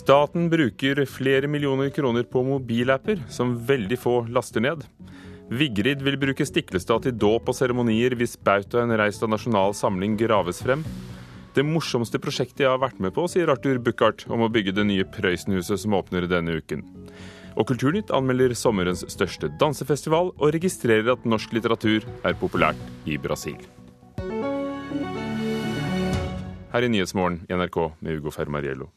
Staten bruker flere millioner kroner på mobilapper som veldig få laster ned. Vigrid vil bruke Stiklestad til dåp og seremonier hvis bautaen reist av Nasjonal Samling graves frem. Det morsomste prosjektet jeg har vært med på, sier Arthur Buchardt om å bygge det nye Prøysenhuset som åpner denne uken. Og Kulturnytt anmelder sommerens største dansefestival, og registrerer at norsk litteratur er populært i Brasil. Her i Nyhetsmorgen i NRK med Ugo Fermariello.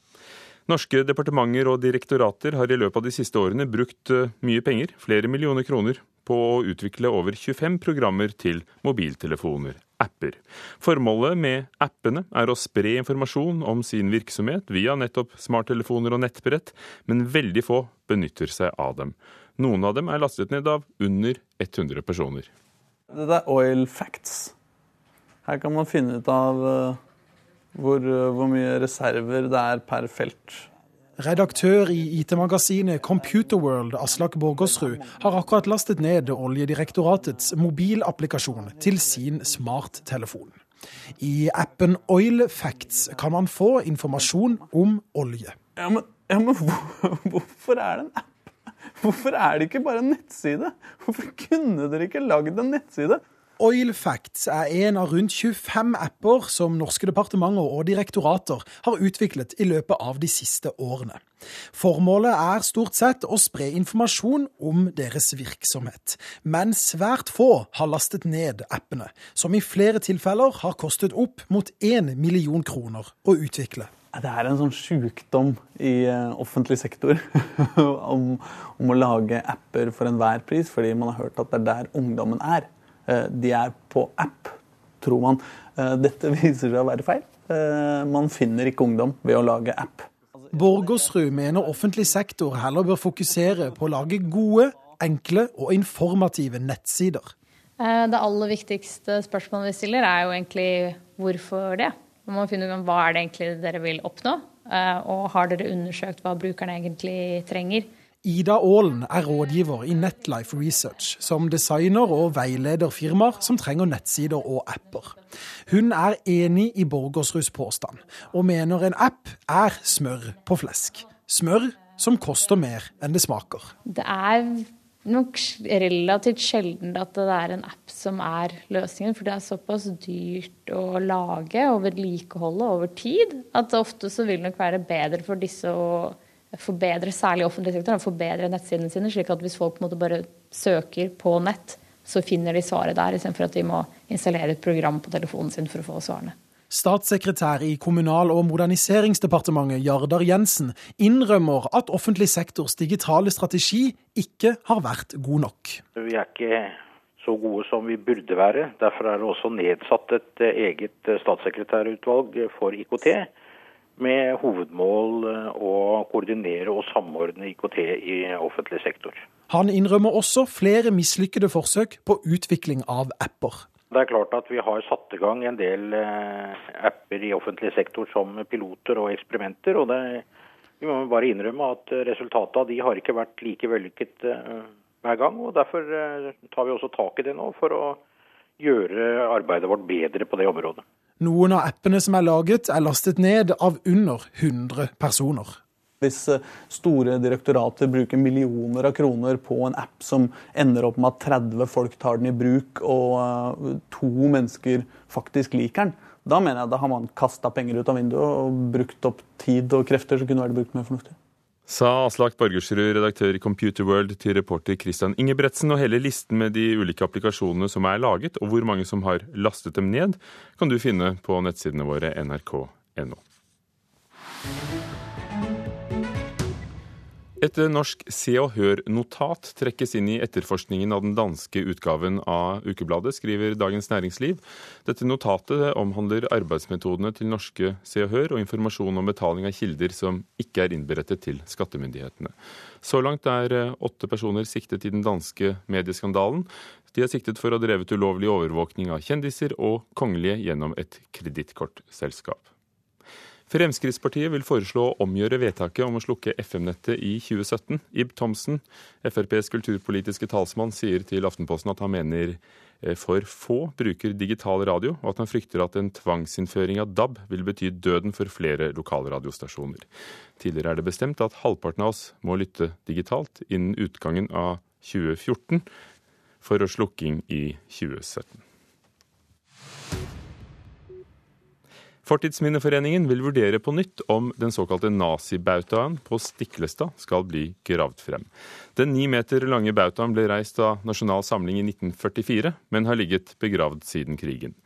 Norske departementer og direktorater har i løpet av de siste årene brukt eh, mye penger, flere millioner kroner, på å utvikle over 25 programmer til mobiltelefoner, apper. Formålet med appene er å spre informasjon om sin virksomhet via nettopp smarttelefoner og nettbrett, men veldig få benytter seg av dem. Noen av dem er lastet ned av under 100 personer. Det er Oil Facts. Her kan man finne ut av uh, hvor, uh, hvor mye reserver det er per felt. Redaktør i IT-magasinet Computerworld, Aslak Borgersrud, har akkurat lastet ned Oljedirektoratets mobilapplikasjon til sin smarttelefon. I appen Oil Facts kan man få informasjon om olje. Ja, men, ja, men hvor, hvorfor er det en app? Hvorfor er det ikke bare en nettside? Hvorfor kunne dere ikke lagd en nettside? Oil Facts er en av rundt 25 apper som norske departementer og direktorater har utviklet i løpet av de siste årene. Formålet er stort sett å spre informasjon om deres virksomhet, men svært få har lastet ned appene, som i flere tilfeller har kostet opp mot 1 million kroner å utvikle. Det er en sånn sjukdom i eh, offentlig sektor om, om å lage apper for enhver pris, fordi man har hørt at det er der ungdommen er. Eh, de er på app, tror man. Eh, dette viser seg å være feil. Man finner ikke ungdom ved å lage app. Borgersrud mener offentlig sektor heller bør fokusere på å lage gode, enkle og informative nettsider. Det aller viktigste spørsmålet vi stiller, er jo egentlig hvorfor det. Man må finne ut hva er det egentlig dere vil oppnå, og har dere undersøkt hva brukerne egentlig trenger. Ida Aalen er rådgiver i Netlife Research, som designer og veileder firmaer som trenger nettsider og apper. Hun er enig i Borgersruds påstand, og mener en app er smør på flesk. Smør som koster mer enn det smaker. Det er nok relativt sjelden at det er en app som er løsningen, for det er såpass dyrt å lage og vedlikeholde over tid at ofte så vil det nok være bedre for disse å forbedre, særlig offentlig sektor, forbedre nettsidene sine, slik at hvis folk på en måte bare søker på nett, så finner de svaret der, istedenfor at de må installere et program på telefonen sin for å få svarene. Statssekretær i Kommunal- og moderniseringsdepartementet Jardar Jensen innrømmer at offentlig sektors digitale strategi ikke har vært god nok. Vi er ikke så gode som vi burde være. Derfor er det også nedsatt et eget statssekretærutvalg for IKT med hovedmål eh, å koordinere og samordne IKT i offentlig sektor. Han innrømmer også flere mislykkede forsøk på utvikling av apper. Det er klart at Vi har satt i gang en del eh, apper i offentlig sektor som piloter og eksperimenter. og det, Vi må bare innrømme at resultatet av de har ikke vært like vellykket eh, hver gang. og Derfor tar vi også tak i det nå, for å gjøre arbeidet vårt bedre på det området. Noen av appene som er laget, er lastet ned av under 100 personer. Hvis store direktorater bruker millioner av kroner på en app som ender opp med at 30 folk tar den i bruk, og eh, to mennesker faktisk liker den, da mener jeg da har man kasta penger ut av vinduet og brukt opp tid og krefter som kunne vært brukt mer fornuftig. Sa Aslak Borgersrud, redaktør i Computer World, til reporter Christian Ingebretsen. Og hele listen med de ulike applikasjonene som er laget, og hvor mange som har lastet dem ned, kan du finne på nettsidene våre nrk.no. Et norsk Se og Hør-notat trekkes inn i etterforskningen av den danske utgaven av ukebladet, skriver Dagens Næringsliv. Dette notatet omhandler arbeidsmetodene til norske Se og Hør og informasjon om betaling av kilder som ikke er innberettet til skattemyndighetene. Så langt er eh, åtte personer siktet i den danske medieskandalen. De er siktet for å ha drevet ulovlig overvåkning av kjendiser og kongelige gjennom et kredittkortselskap. Fremskrittspartiet vil foreslå å omgjøre vedtaket om å slukke FM-nettet i 2017. Ib Thomsen, FrPs kulturpolitiske talsmann, sier til Aftenposten at han mener eh, for få bruker digital radio, og at han frykter at en tvangsinnføring av DAB vil bety døden for flere lokalradiostasjoner. Tidligere er det bestemt at halvparten av oss må lytte digitalt innen utgangen av 2014 for å slukking i 2017. Fortidsminneforeningen vil vurdere på nytt om den såkalte nazibautaen på Stiklestad skal bli gravd frem. Den ni meter lange bautaen ble reist av Nasjonal Samling i 1944, men har ligget begravd siden krigen.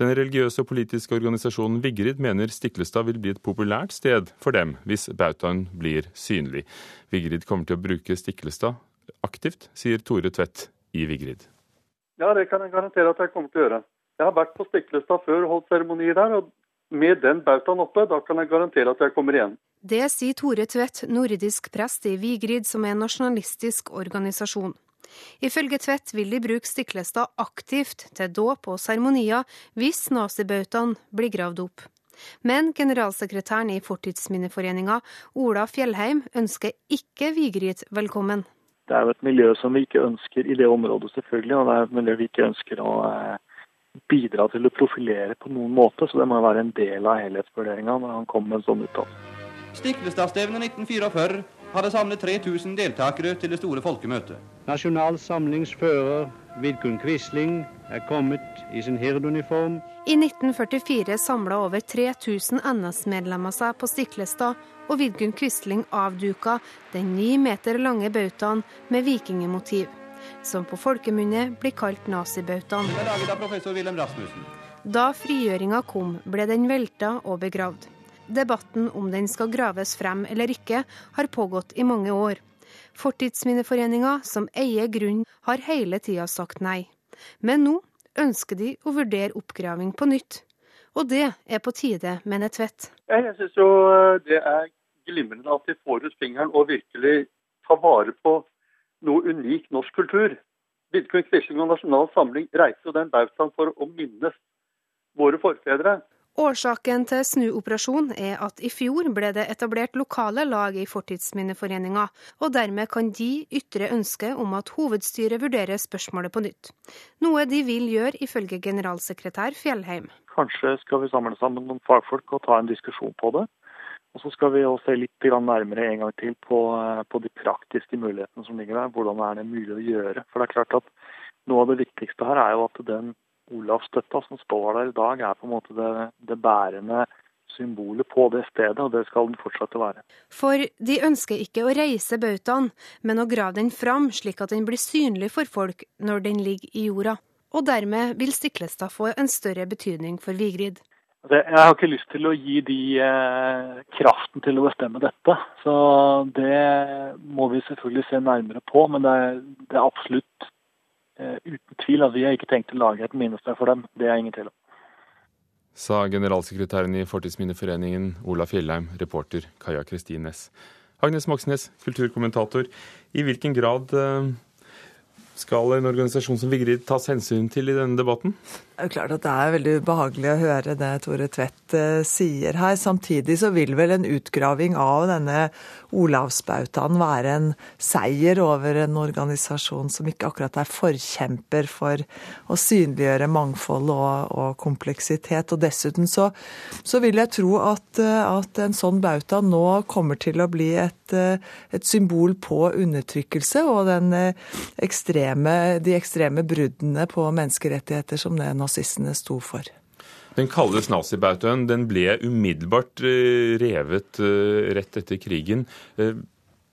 Den religiøse og politiske organisasjonen Vigrid mener Stiklestad vil bli et populært sted for dem hvis bautaen blir synlig. Vigrid kommer til å bruke Stiklestad aktivt, sier Tore Tvedt i Vigrid. Ja, det kan jeg garantere at jeg kommer til å gjøre. Jeg har vært på Stiklestad før og holdt seremonier der, og med den bautaen oppe, da kan jeg garantere at jeg kommer igjen. Det sier Tore Tvedt, nordisk prest i Vigrid, som er en nasjonalistisk organisasjon. Ifølge Tvedt vil de bruke Stiklestad aktivt til dåp og seremonier hvis nazibautaen blir gravd opp. Men generalsekretæren i Fortidsminneforeninga, Ola Fjellheim, ønsker ikke Vigrid velkommen. Det er jo et miljø som vi ikke ønsker i det området, selvfølgelig. Og det er et miljø vi ikke ønsker å eh, bidra til å profilere på noen måte, så det må være en del av helhetsvurderinga når han kommer med en sånn uttalelse. Stiklestadstevnet 1944 hadde samlet 3000 deltakere til det store folkemøtet. Nasjonal Samlings fører Vidkun Quisling er kommet i sin hirduniform. I 1944 samla over 3000 NS-medlemmer seg på Stiklestad, og Vidkun Quisling avduka den ni meter lange bautaen med vikingmotiv som på folkemunne blir kalt nazibautaen. Da frigjøringa kom, ble den velta og begravd. Debatten om den skal graves frem eller ikke, har pågått i mange år. Fortidsminneforeninga, som eier grunn, har hele tida sagt nei. Men nå ønsker de å vurdere oppgraving på nytt. Og det er på tide, mener Tvedt. Jeg syns jo eh, det er glimrende at de får ut fingeren og virkelig tar vare på noe unik norsk kultur. Vidkun Quisling og Nasjonal Samling reiste den bautaen for å minnes våre forfedre. Årsaken til snuoperasjonen er at i fjor ble det etablert lokale lag i Fortidsminneforeninga, og dermed kan de ytre ønske om at hovedstyret vurderer spørsmålet på nytt. Noe de vil gjøre, ifølge generalsekretær Fjellheim. Kanskje skal vi samle sammen noen fagfolk og ta en diskusjon på det. Og Så skal vi også se litt nærmere en gang til på, eh, på, de praktiske mulighetene som ligger der. Hvordan er det mulig å gjøre. For det er klart at Noe av det viktigste her er jo at den Olavsstøtta som står der i dag, er på en måte det, det bærende symbolet på det stedet, og det skal den fortsette å være. For de ønsker ikke å reise bautaen, men å grave den fram slik at den blir synlig for folk når den ligger i jorda. Og dermed vil Stiklestad få en større betydning for Vigrid. Jeg har ikke lyst til å gi de eh, kraften til å bestemme dette. Så det må vi selvfølgelig se nærmere på. Men det er, det er absolutt eh, uten tvil at vi har ikke tenkt å lage et minnested for dem. Det er ingen tvil om. Sa generalsekretæren i Fortidsminneforeningen Ola Fjellheim, reporter Kaja Kristin Næss. Agnes Moxnes, kulturkommentator. I hvilken grad eh, skal en organisasjon som Vigrid tas hensyn til i denne debatten? Det er jo klart at det er veldig ubehagelig å høre det Tore Tvedt uh, sier her. Samtidig så vil vel en utgraving av denne Olavsbautaen være en seier over en organisasjon som ikke akkurat er forkjemper for å synliggjøre mangfold og, og kompleksitet. Og dessuten så, så, vil jeg tro at, uh, at, en sånn bauta nå kommer til å bli et, uh, et symbol på undertrykkelse og den ekstreme, de ekstreme bruddene på menneskerettigheter som det nazistene sto for. Den kalles nazibautaen. Den ble umiddelbart eh, revet eh, rett etter krigen.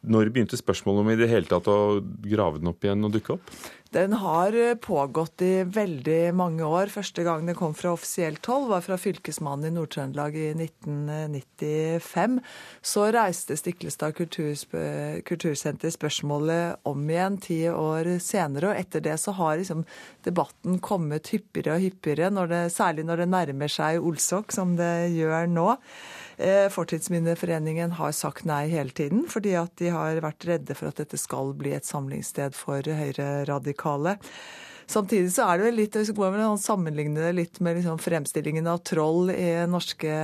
Når begynte spørsmålet om i det hele tatt å grave den opp igjen og dukke opp? Den har eh, pågått i veldig mange år. Første gang den kom fra offisielt hold, var fra Fylkesmannen i Nord-Trøndelag i 1995. Så reiste Stiklestad kultursenter spørsmålet om igjen ti år senere. Og etter det så har liksom debatten kommet hyppigere og hyppigere, når det, særlig når det nærmer seg Olsok, som det gjør nå. Eh, Fortidsminneforeningen har sagt nei hele tiden, fordi at de har vært redde for at dette skal bli et samlingssted for høyreradikale. Samtidig så er det vel litt, så går vel sammenligne det litt med liksom fremstillingen av troll i norske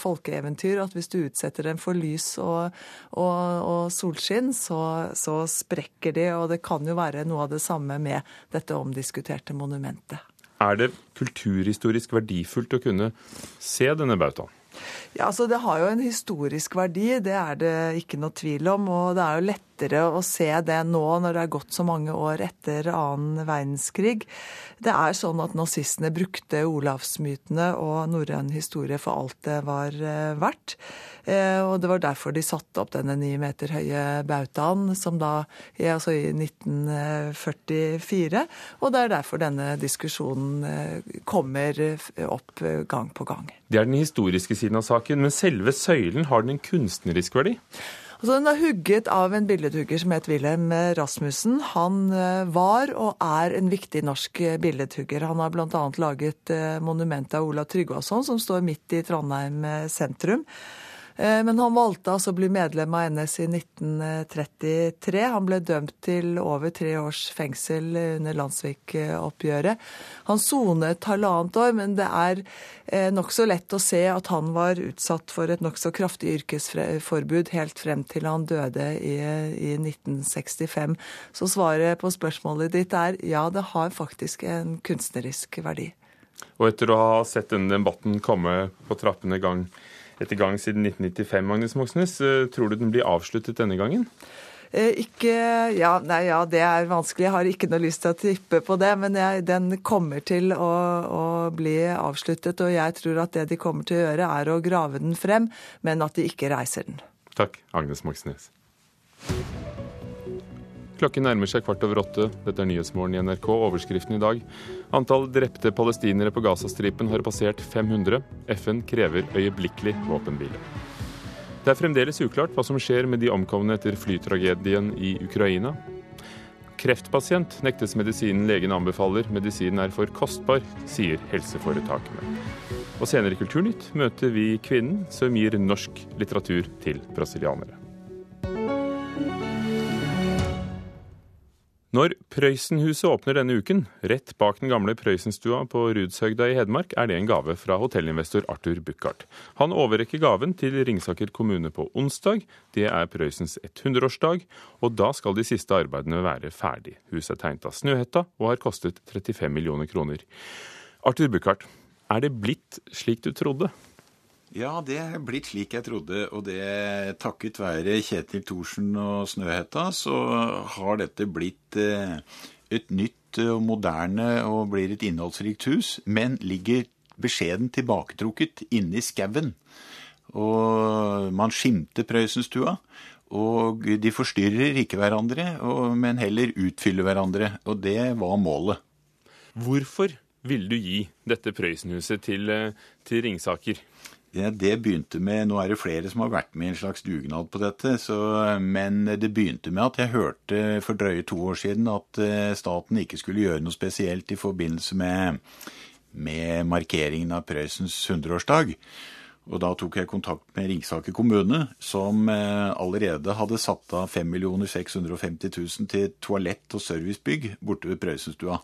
folkeeventyr. At hvis du utsetter dem for lys og, og, og solskinn, så, så sprekker de. Og det kan jo være noe av det samme med dette omdiskuterte monumentet. Er det kulturhistorisk verdifullt å kunne se denne bautaen? Ja, altså Det har jo en historisk verdi, det er det ikke noe tvil om. Og det er jo lettere å se det nå når det er gått så mange år etter annen verdenskrig. Det er sånn at nazistene brukte olavsmytene og norrøn historie for alt det var eh, verdt. Eh, og det var derfor de satte opp denne ni meter høye bautaen, som da altså i 1944. Og det er derfor denne diskusjonen eh, kommer opp gang på gang. Det er den historiske siden av saken, men selve søylen, har den en kunstnerisk verdi? Altså, den er hugget av en billedhugger som het Wilhelm Rasmussen. Han eh, var og er en viktig norsk billedhugger. Han har bl.a. laget monumentet av Olav Tryggvason, som står midt i Trondheim sentrum. Eh, men han valgte altså å bli medlem av NS i 1933. Han ble dømt til over tre års fengsel under Landsvik-oppgjøret. Han sonet halvannet år, men det er eh, nokså lett å se at han var utsatt for et nokså kraftig yrkesforbud helt frem til han døde i, i 1965. Så svaret på spørsmålet ditt er ja, det har faktisk en kunstnerisk verdi. Og etter å ha sett denne debatten komme på trappene gang etter gang siden 1995, Magnus Moxnes. Eh, tror du den blir avsluttet denne gangen? Eh, ikke ja, nei, ja, det er vanskelig. Jeg har ikke noe lyst til å tippe på det. Men jeg, den kommer til å, å, bli avsluttet. Og jeg tror at det de kommer til å gjøre, er å grave den frem, men at de ikke reiser den. Takk, Agnes Moxnes. Klokken nærmer seg kvart over åtte. Dette er Nyhetsmorgen i NRK. Overskriften i dag. Antall drepte palestinere på Gazastripen har passert 500. FN krever øyeblikkelig våpenhvile. Det er fremdeles uklart hva som skjer med de omkomne etter flytragedien i Ukraina. Kreftpasient nektes medisinen legen anbefaler. Medisinen er for kostbar, sier helseforetakene. Og senere i Kulturnytt møter vi kvinnen som gir norsk litteratur til brasilianere. Når Prøysenhuset åpner denne uken, rett bak den gamle Prøysenstua på Rudshøgda i Hedmark, er det en gave fra hotellinvestor Arthur Buchardt. Han overrekker gaven til Ringsaker kommune på onsdag. Det er Prøysens 100-årsdag, og da skal de siste arbeidene være ferdig. Huset er tegnet av Snøhetta og har kostet 35 millioner kroner. Arthur Buchardt, er det blitt slik du trodde? Ja, det er blitt slik jeg trodde. Og det takket være Kjetil Thorsen og Snøhetta, så har dette blitt eh, et nytt og moderne og blir et innholdsrikt hus, men ligger beskjeden tilbaketrukket inne i skauen. Og man skimter Prøysenstua. Og de forstyrrer ikke hverandre, men heller utfyller hverandre. Og det var målet. Hvorfor ville du gi dette Prøysenhuset til, eh, til Ringsaker? Det begynte med Nå er det flere som har vært med i en slags dugnad på dette. Så, men det begynte med at jeg hørte for drøye to år siden at eh, staten ikke skulle gjøre noe spesielt i forbindelse med, med markeringen av Prøysens 100-årsdag. Og da tok jeg kontakt med Ringsaker kommune, som eh, allerede hadde satt av 5 650 000 til toalett og servicebygg borte ved Prøysenstua.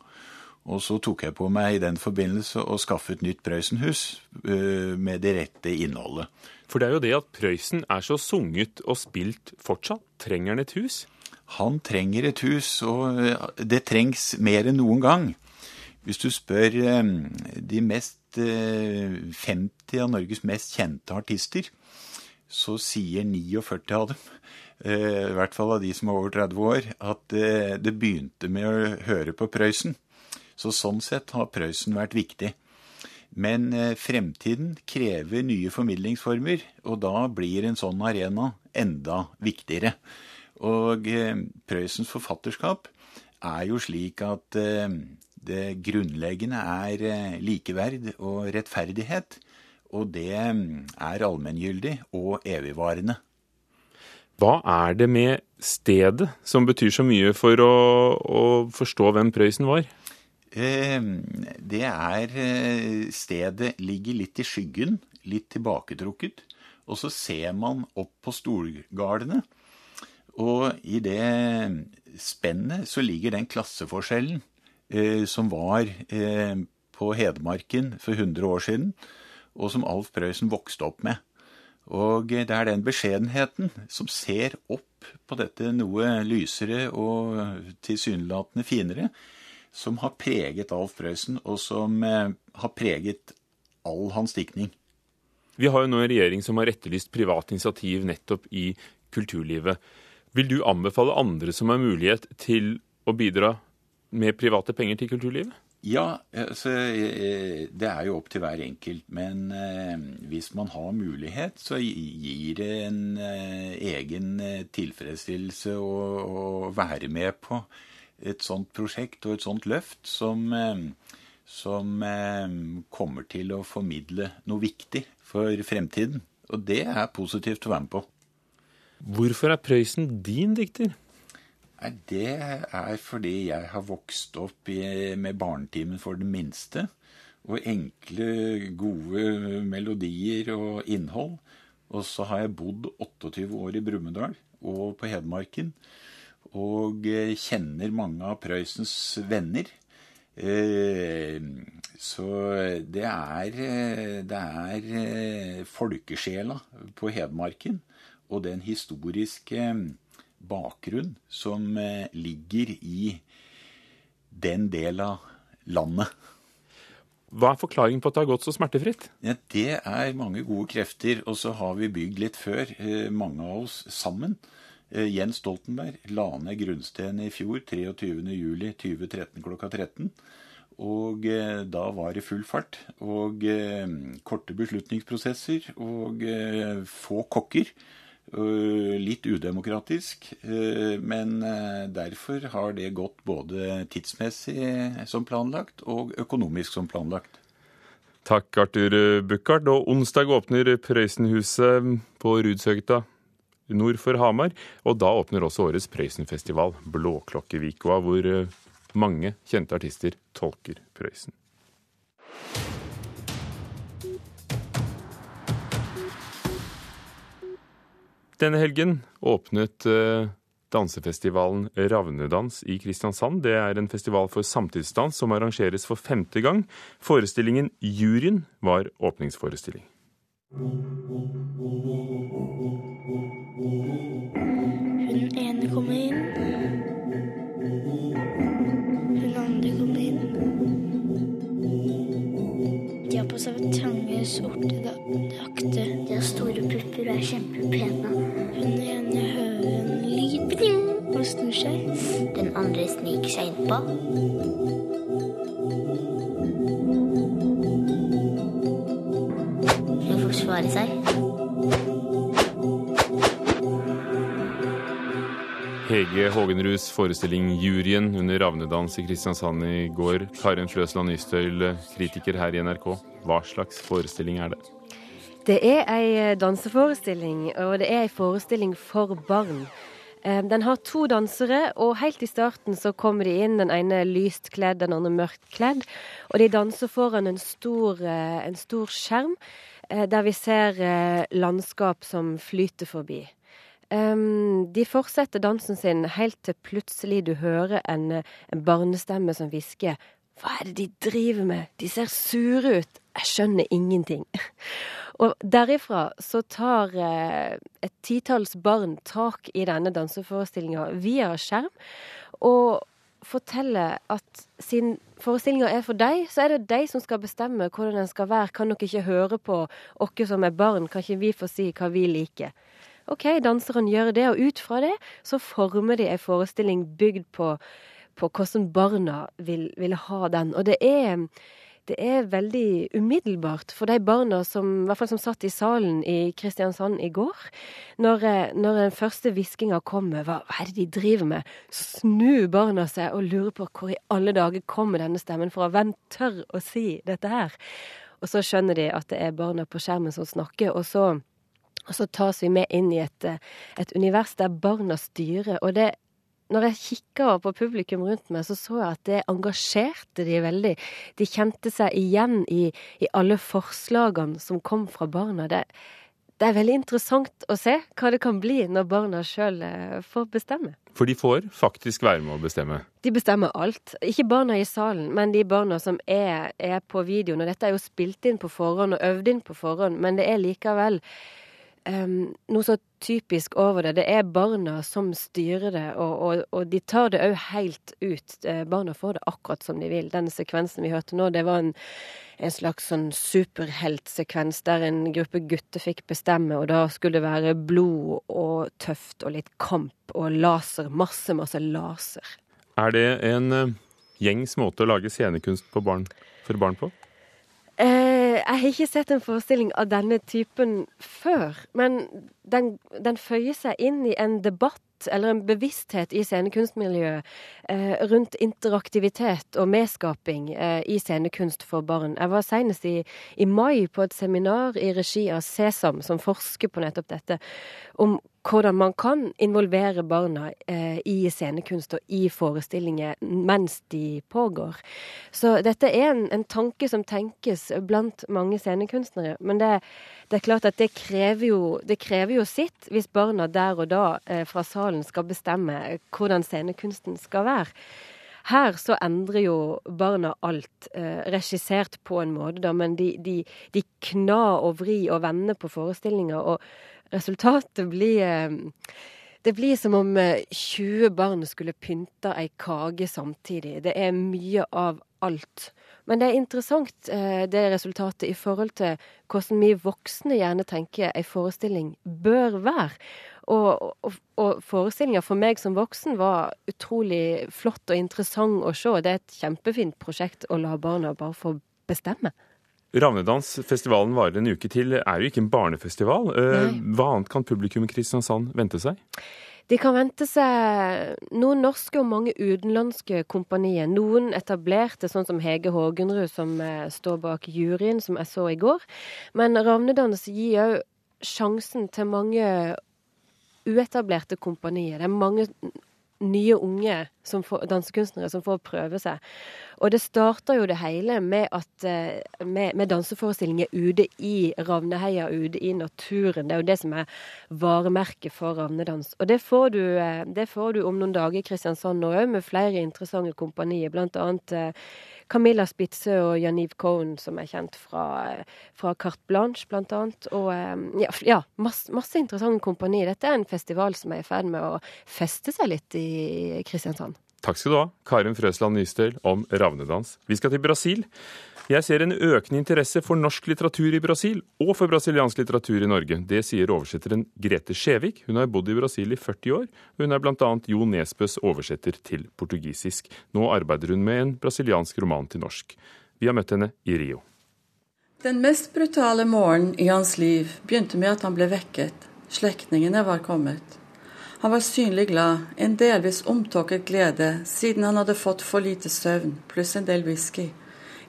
Og så tok jeg på meg i den forbindelse å skaffe et nytt Prøysenhus uh, med det rette innholdet. For det er jo det at Prøysen er så sunget og spilt fortsatt. Trenger han et hus? Han trenger et hus, og det trengs mer enn noen gang. Hvis du spør um, de mest uh, 50 av Norges mest kjente artister, så sier 49 av dem i hvert fall av de som er over 30 år, at det begynte med å høre på Prøysen. Så sånn sett har Prøysen vært viktig. Men eh, fremtiden krever nye formidlingsformer, og da blir en sånn arena enda viktigere. Og eh, Prøysens forfatterskap er jo slik at eh, det grunnleggende er likeverd og rettferdighet. Og det er allmenngyldig og evigvarende. Hva er det med stedet som betyr så mye for å, å forstå hvem Prøysen var? Ehm, det er eh, Stedet ligger litt i skyggen, litt tilbaketrukket. Og så ser man opp på stolgardene. Og i det spennet så ligger den klasseforskjellen eh, som var eh, på Hedmarken for 100 år siden, og som Alf Prøysen vokste opp med. Og det er den beskjedenheten som ser opp på dette noe lysere og tilsynelatende finere, som har preget Alf Prøysen, og som eh, har preget all hans diktning. Vi har jo nå en regjering som har etterlyst privat initiativ nettopp i kulturlivet. Vil du anbefale andre som har mulighet til å bidra med private penger til kulturlivet? Ja, altså, det er jo opp til hver enkelt. Men eh, hvis man har mulighet, så gir det en eh, egen tilfredsstillelse å, å, være med på et sånt prosjekt og et sånt løft som, som kommer til å formidle noe viktig for fremtiden. Og det er positivt å være med på. Hvorfor er Prøysen din dikter? Nei, Det er fordi jeg har vokst opp i, med Barnetimen for den minste. Og enkle, gode melodier og innhold. Og så har jeg bodd 28 år i Brumunddal og på Hedmarken. Og kjenner mange av Prøysens venner. Så det er, det er folkesjela på Hedmarken og den historiske bakgrunn som ligger i den del av landet. Hva er forklaringen på at det har gått så smertefritt? Ja, det er mange gode krefter. Og så har vi bygd litt før, mange av oss sammen. Jens Stoltenberg la ned grunnstenen i fjor, 23.07.2013 klokka 13. Og eh, da var det full fart. Og eh, korte beslutningsprosesser og eh, få kokker. Litt udemokratisk, men derfor har det gått både tidsmessig som planlagt og økonomisk som planlagt. Takk, Arthur Buchardt. Og onsdag åpner Prøysenhuset på Rudshøgta nord for Hamar. Og da åpner også årets Prøysenfestival, Blåklokkevikoa, hvor mange kjente artister tolker Prøysen. Denne helgen åpnet eh, dansefestivalen Ravnedans i Kristiansand. Det er en festival for samtidsdans som arrangeres for femte gang. Forestillingen Juryen var åpningsforestilling. Hun ene kommer inn. Hun andre kommer inn. De har på seg trange, sorte drakter. De har store pupper og er kjempepene. Hun ene hører en lyd og snur seg. Den andre sniker seg innpå. Hun forsvarer seg. Hege Hågenruds forestilling 'Juryen' under Ravnedans i Kristiansand i går. Karin Fløsland Nystøyl, kritiker her i NRK. Hva slags forestilling er det? Det er ei danseforestilling, og det er ei forestilling for barn. Den har to dansere, og helt i starten så kommer de inn, den ene lyst kledd, den andre mørkt kledd. Og de danser foran en stor, en stor skjerm, der vi ser landskap som flyter forbi. Um, de fortsetter dansen sin helt til plutselig du hører en, en barnestemme som hvisker Hva er det de driver med? De ser sure ut. Jeg skjønner ingenting. Og derifra så tar eh, et titalls barn tak i denne danseforestillinga via skjerm, og forteller at siden forestillinga er for deg, så er det de som skal bestemme hvordan den skal være. Kan dere ikke høre på oss som er barn? Kan ikke vi få si hva vi liker? OK, danseren gjør det, og ut fra det så former de en forestilling bygd på, på hvordan barna vil, vil, ha den. Og det er, det er veldig umiddelbart for de barna som, i hvert fall som satt i salen i Kristiansand i går. Når, når den første hviskinga kommer, hva, hva, er det de driver med? Snur barna seg og lurer på hvor i alle dager kommer denne stemmen fra. Hvem tør å si dette her? Og så skjønner de at det er barna på skjermen som snakker, og så og så tas vi med inn i et, et univers der barna styrer. Og det, når jeg kikka på publikum rundt meg, så så jeg at det engasjerte de veldig. De kjente seg igjen i, i alle forslagene som kom fra barna. Det, det, er veldig interessant å se hva det kan bli når barna sjøl får bestemme. For de får faktisk være med å bestemme? De bestemmer alt. Ikke barna i salen, men de barna som er, er på videoen. Og dette er jo spilt inn på forhånd og øvd inn på forhånd, men det er likevel um, noe så typisk over det. Det er barna som styrer det, og, og, og de tar det òg helt ut. Eh, barna får det akkurat som de vil. Den sekvensen vi hørte nå, det var en, en slags sånn superheltsekvens der en gruppe gutter fikk bestemme, og da skulle det være blod og tøft og litt kamp og laser. Masse, masse laser. Er det en uh, gjengs måte å lage scenekunst barn, for barn på? Eh, jeg har ikke sett en forestilling av denne typen før. Men den, den føyer seg inn i en debatt eller en bevissthet i scenekunstmiljøet eh, rundt interaktivitet og medskaping eh, i scenekunst for barn. Jeg var senest i, i, mai på et seminar i regi av Sesam, som forsker på nettopp dette, om hvordan man kan involvere barna eh, i scenekunst og i forestillinger mens de pågår. Så dette er en, en tanke som tenkes blant mange scenekunstnere. Men det, det, er klart at det krever, jo, det krever jo sitt hvis barna der og da eh, fra salen skal bestemme hvordan scenekunsten skal være. Her så endrer jo barna alt, eh, regissert på en måte, da, men de, de, de kna og vri og vender på forestillinga. Og resultatet blir eh, det blir som om 20 eh, barn skulle pynta ei kake samtidig. Det er mye av alt. Men det er interessant eh, det resultatet i forhold til hvordan vi voksne gjerne tenker ei forestilling bør være. Og, og, og forestillinga for meg som voksen var utrolig flott og interessant å se. Det er et kjempefint prosjekt å la barna bare få bestemme. Ravnedansfestivalen varer en uke til, er jo ikke en barnefestival. Eh, Nei. Hva annet kan publikum i Kristiansand vente seg? De kan vente seg noen norske og mange utenlandske kompanier. Noen etablerte, sånn som Hege Hågenrud, som eh, står bak juryen, som jeg så i går. Men Ravnedans gir òg sjansen til mange uetablerte kompanier. Det er mange nye unge som får, dansekunstnere som får prøve seg. Og det starter jo det hele med, at, eh, med, med danseforestillinger ute i Ravneheia, ute i naturen. Det er jo det som er varemerket for ravnedans. Og det får du, eh, det får du om noen dager i Kristiansand nå òg, med flere interessante kompanier. Blant annet eh, Camilla Spitzø og Janiv Cohen, som er kjent fra, fra Carte Blanche, blant annet. Og ja, ja masse, masse interessante kompani. Dette er en festival som er i ferd med å feste seg litt i Kristiansand. Takk skal du ha, Karin Frøsland Nystøl om ravnedans. Vi skal til Brasil. Jeg ser en økende interesse for norsk litteratur i Brasil, og for brasiliansk litteratur i Norge. Det sier oversetteren Grete Skjevik. Hun har bodd i Brasil i 40 år, og hun er bl.a. Jo Nesbøs oversetter til portugisisk. Nå arbeider hun med en brasiliansk roman til norsk. Vi har møtt henne i Rio. Den mest brutale morgenen i hans liv begynte med at han ble vekket. Slektningene var kommet. Han var synlig glad, en delvis omtåket glede, siden han hadde fått for lite søvn, pluss en del whisky.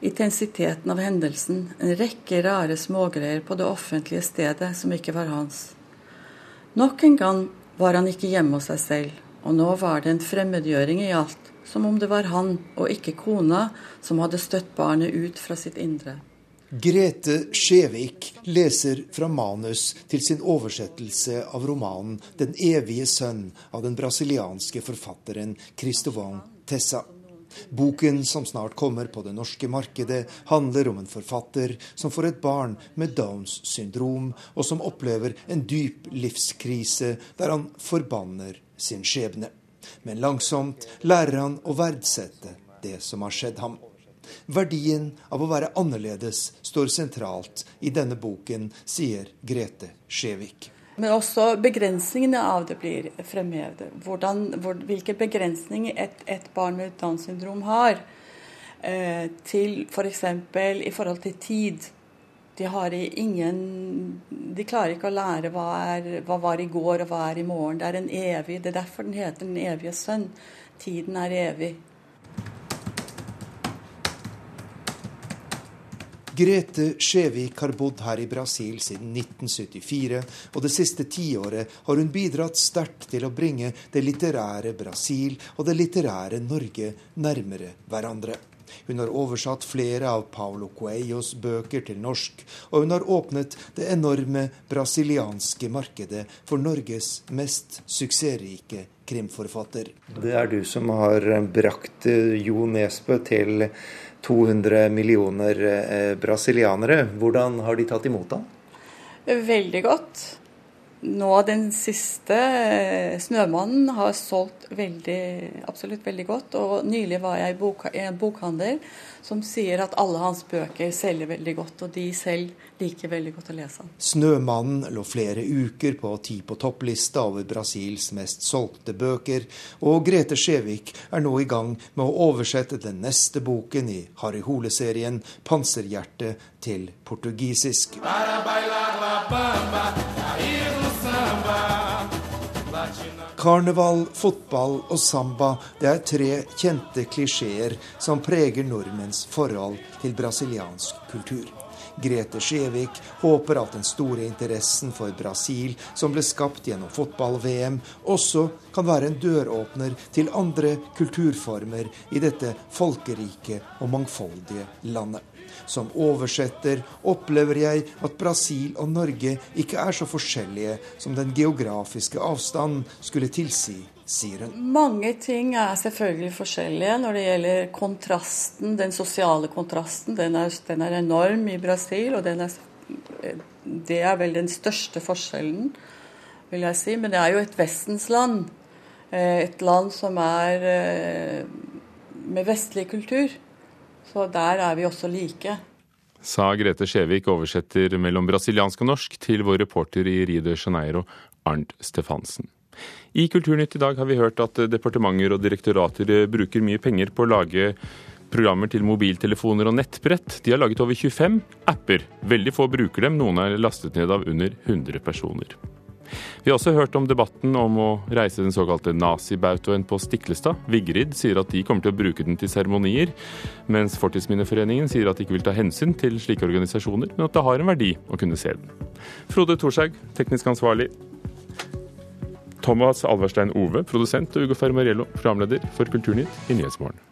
Intensiteten av hendelsen, en rekke rare smågreier på det offentlige stedet som ikke var hans. Nok en gang var han ikke hjemme hos seg selv, og nå var det en fremmedgjøring i alt, som om det var han og ikke kona som hadde støtt barnet ut fra sitt indre. Grete Skjevik leser fra manus til sin oversettelse av romanen 'Den evige sønn' av den brasilianske forfatteren Cristovan Tessa. Boken som snart kommer på det norske markedet, handler om en forfatter som får et barn med Downs syndrom, og som opplever en dyp livskrise der han forbanner sin skjebne. Men langsomt lærer han å verdsette det som har skjedd ham. Verdien av å være annerledes står sentralt i denne boken, sier Grete Skjevik. Men også begrensningene av det blir fremhevet. Hvor, hvilke begrensninger et, et, barn med Downs syndrom har. Eh, til f.eks. For i forhold til tid. De, har ingen, de klarer ikke å lære hva, er, hva var i går og hva er i morgen. Det er en evig, det er derfor den heter Den evige sønn. Tiden er evig. Grete Skjevik har bodd her i Brasil siden 1974, og det siste tiåret har hun bidratt sterkt til å bringe det litterære Brasil og det litterære Norge nærmere hverandre. Hun har oversatt flere av Paulo Coelhos bøker til norsk, og hun har åpnet det enorme brasilianske markedet for Norges mest suksessrike krimforfatter. Det er du som har brakt Jo Nesbø til 200 millioner eh, brasilianere. Hvordan har de tatt imot ham? Veldig godt. Nå den siste, eh, 'Snømannen', har solgt veldig, absolutt veldig godt. Og nylig var jeg i en bokhandel som sier at alle hans bøker selger veldig godt, og de selv liker veldig godt å lese han. 'Snømannen' lå flere uker på Ti på topplista over Brasils mest solgte bøker, og Grete Skjevik er nå i gang med å oversette den neste boken i Harry Hole-serien, 'Panserhjerte', til portugisisk. Para bailar la bamba, Karneval, fotball og samba det er tre kjente klisjeer som preger nordmenns forhold til brasiliansk kultur. Grete Skjevik håper at den store interessen for Brasil som ble skapt gjennom fotball-VM, også kan være en døråpner til andre kulturformer i dette folkerike og mangfoldige landet. Som oversetter opplever jeg at Brasil og Norge ikke er så forskjellige som den geografiske avstanden skulle tilsi. Mange ting er selvfølgelig forskjellige når det gjelder kontrasten, den sosiale kontrasten. Den er, den er enorm i Brasil, og er, det er vel den største forskjellen, vil jeg si. Men det er jo et vestens land. Eh, et land som er eh, med vestlig kultur. Så der er vi også like. Sa Grete Skjevik, oversetter mellom brasiliansk og norsk, til vår reporter i Rio de Janeiro, Arnt Stefansen. I Kulturnytt i dag har vi hørt at departementer og direktorater bruker mye penger på å lage programmer til mobiltelefoner og nettbrett. De har laget over 25 apper. Veldig få bruker dem, noen er lastet ned av under 100 personer. Vi har også hørt om debatten om å reise den såkalte nazibautaen på Stiklestad. Vigrid sier at de kommer til å bruke den til seremonier, mens Fortidsminneforeningen sier at de ikke vil ta hensyn til slike organisasjoner, men at det har en verdi å kunne se den. Frode Thorshaug, teknisk ansvarlig. Thomas Alverstein Ove, produsent, og Ugo Fermariello, programleder for Kulturnytt i Nyhetsmorgen.